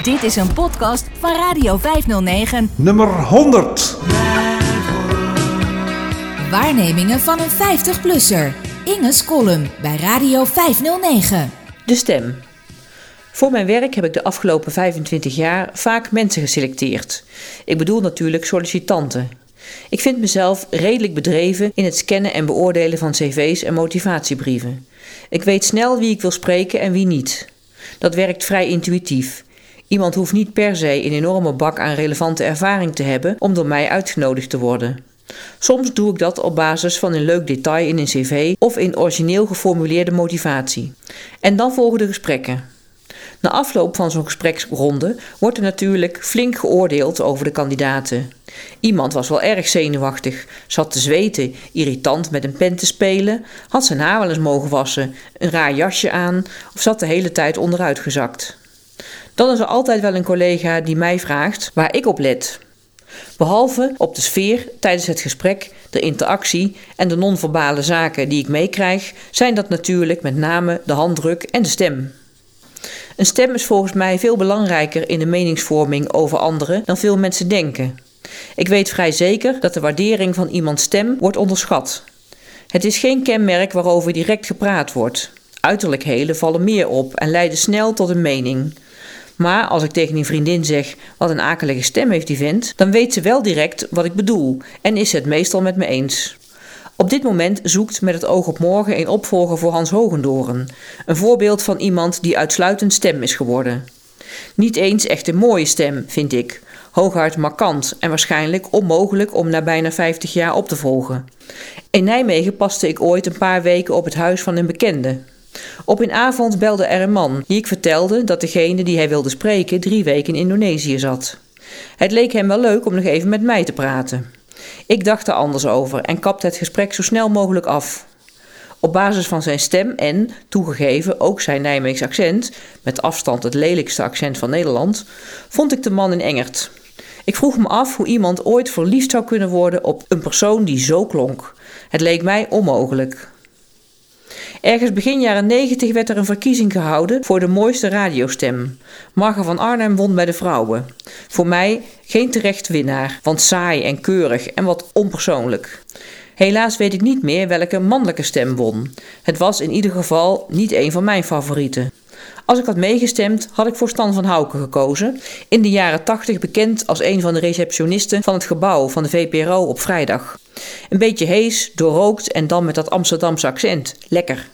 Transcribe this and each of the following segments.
Dit is een podcast van Radio 509. Nummer 100. Waarnemingen van een 50-plusser. Inge's column bij Radio 509. De stem. Voor mijn werk heb ik de afgelopen 25 jaar vaak mensen geselecteerd. Ik bedoel natuurlijk sollicitanten. Ik vind mezelf redelijk bedreven in het scannen en beoordelen van cv's en motivatiebrieven. Ik weet snel wie ik wil spreken en wie niet. Dat werkt vrij intuïtief. Iemand hoeft niet per se een enorme bak aan relevante ervaring te hebben om door mij uitgenodigd te worden. Soms doe ik dat op basis van een leuk detail in een cv of in origineel geformuleerde motivatie. En dan volgen de gesprekken. Na afloop van zo'n gespreksronde wordt er natuurlijk flink geoordeeld over de kandidaten. Iemand was wel erg zenuwachtig, zat te zweten, irritant met een pen te spelen, had zijn haar wel eens mogen wassen, een raar jasje aan of zat de hele tijd onderuitgezakt. Dan is er altijd wel een collega die mij vraagt waar ik op let. Behalve op de sfeer tijdens het gesprek, de interactie en de non-verbale zaken die ik meekrijg, zijn dat natuurlijk met name de handdruk en de stem. Een stem is volgens mij veel belangrijker in de meningsvorming over anderen dan veel mensen denken. Ik weet vrij zeker dat de waardering van iemands stem wordt onderschat. Het is geen kenmerk waarover direct gepraat wordt. Uiterlijkheden vallen meer op en leiden snel tot een mening. Maar als ik tegen een vriendin zeg wat een akelige stem heeft die vent, dan weet ze wel direct wat ik bedoel en is het meestal met me eens. Op dit moment zoekt met het oog op morgen een opvolger voor Hans Hogendoren. Een voorbeeld van iemand die uitsluitend stem is geworden. Niet eens echt een mooie stem, vind ik. Hooguit markant en waarschijnlijk onmogelijk om na bijna 50 jaar op te volgen. In Nijmegen paste ik ooit een paar weken op het huis van een bekende. Op een avond belde er een man die ik vertelde dat degene die hij wilde spreken drie weken in Indonesië zat. Het leek hem wel leuk om nog even met mij te praten. Ik dacht er anders over en kapte het gesprek zo snel mogelijk af. Op basis van zijn stem en, toegegeven, ook zijn Nijmeegs accent, met afstand het lelijkste accent van Nederland, vond ik de man in Engert. Ik vroeg me af hoe iemand ooit verliefd zou kunnen worden op een persoon die zo klonk. Het leek mij onmogelijk. Ergens begin jaren 90 werd er een verkiezing gehouden voor de mooiste radiostem. Marga van Arnhem won bij de vrouwen. Voor mij geen terecht winnaar, want saai en keurig en wat onpersoonlijk. Helaas weet ik niet meer welke mannelijke stem won. Het was in ieder geval niet een van mijn favorieten. Als ik had meegestemd, had ik voor Stan van Houken gekozen. In de jaren 80 bekend als een van de receptionisten van het gebouw van de VPRO op vrijdag. Een beetje hees, doorrookt en dan met dat Amsterdamse accent. Lekker.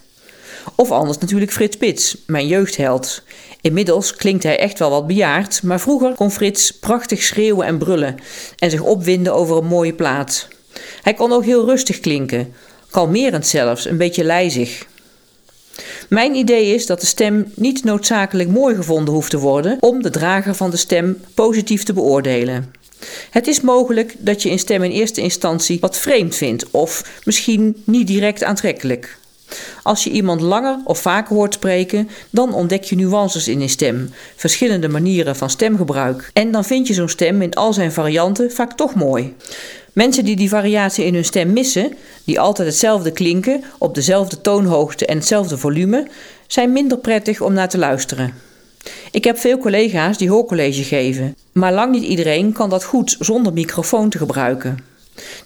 Of anders natuurlijk Frits Pits, mijn jeugdheld. Inmiddels klinkt hij echt wel wat bejaard, maar vroeger kon Frits prachtig schreeuwen en brullen en zich opwinden over een mooie plaat. Hij kon ook heel rustig klinken, kalmerend zelfs, een beetje lijzig. Mijn idee is dat de stem niet noodzakelijk mooi gevonden hoeft te worden om de drager van de stem positief te beoordelen. Het is mogelijk dat je een stem in eerste instantie wat vreemd vindt of misschien niet direct aantrekkelijk. Als je iemand langer of vaker hoort spreken, dan ontdek je nuances in een stem, verschillende manieren van stemgebruik. En dan vind je zo'n stem in al zijn varianten vaak toch mooi. Mensen die die variatie in hun stem missen, die altijd hetzelfde klinken, op dezelfde toonhoogte en hetzelfde volume, zijn minder prettig om naar te luisteren. Ik heb veel collega's die hoorcollege geven, maar lang niet iedereen kan dat goed zonder microfoon te gebruiken.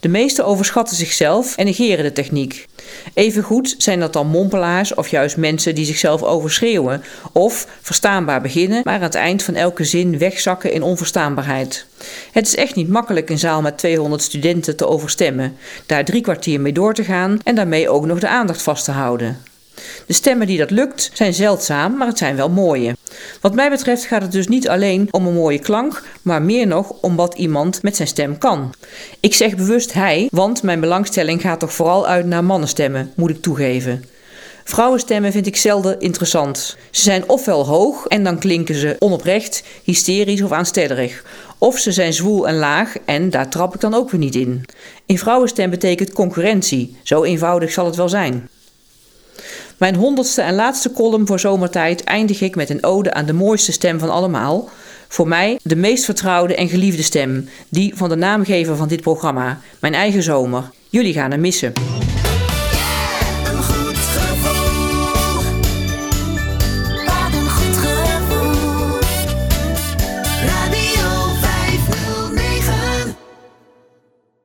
De meesten overschatten zichzelf en negeren de techniek. Evengoed zijn dat dan mompelaars of juist mensen die zichzelf overschreeuwen of verstaanbaar beginnen, maar aan het eind van elke zin wegzakken in onverstaanbaarheid. Het is echt niet makkelijk een zaal met 200 studenten te overstemmen, daar drie kwartier mee door te gaan en daarmee ook nog de aandacht vast te houden. De stemmen die dat lukt zijn zeldzaam, maar het zijn wel mooie. Wat mij betreft gaat het dus niet alleen om een mooie klank, maar meer nog om wat iemand met zijn stem kan. Ik zeg bewust hij, want mijn belangstelling gaat toch vooral uit naar mannenstemmen, moet ik toegeven. Vrouwenstemmen vind ik zelden interessant. Ze zijn ofwel hoog en dan klinken ze onoprecht, hysterisch of aanstellerig. Of ze zijn zwoel en laag en daar trap ik dan ook weer niet in. In vrouwenstem betekent concurrentie. Zo eenvoudig zal het wel zijn. Mijn honderdste en laatste column voor zomertijd eindig ik met een ode aan de mooiste stem van allemaal. Voor mij de meest vertrouwde en geliefde stem, die van de naamgever van dit programma, mijn eigen zomer. Jullie gaan hem missen.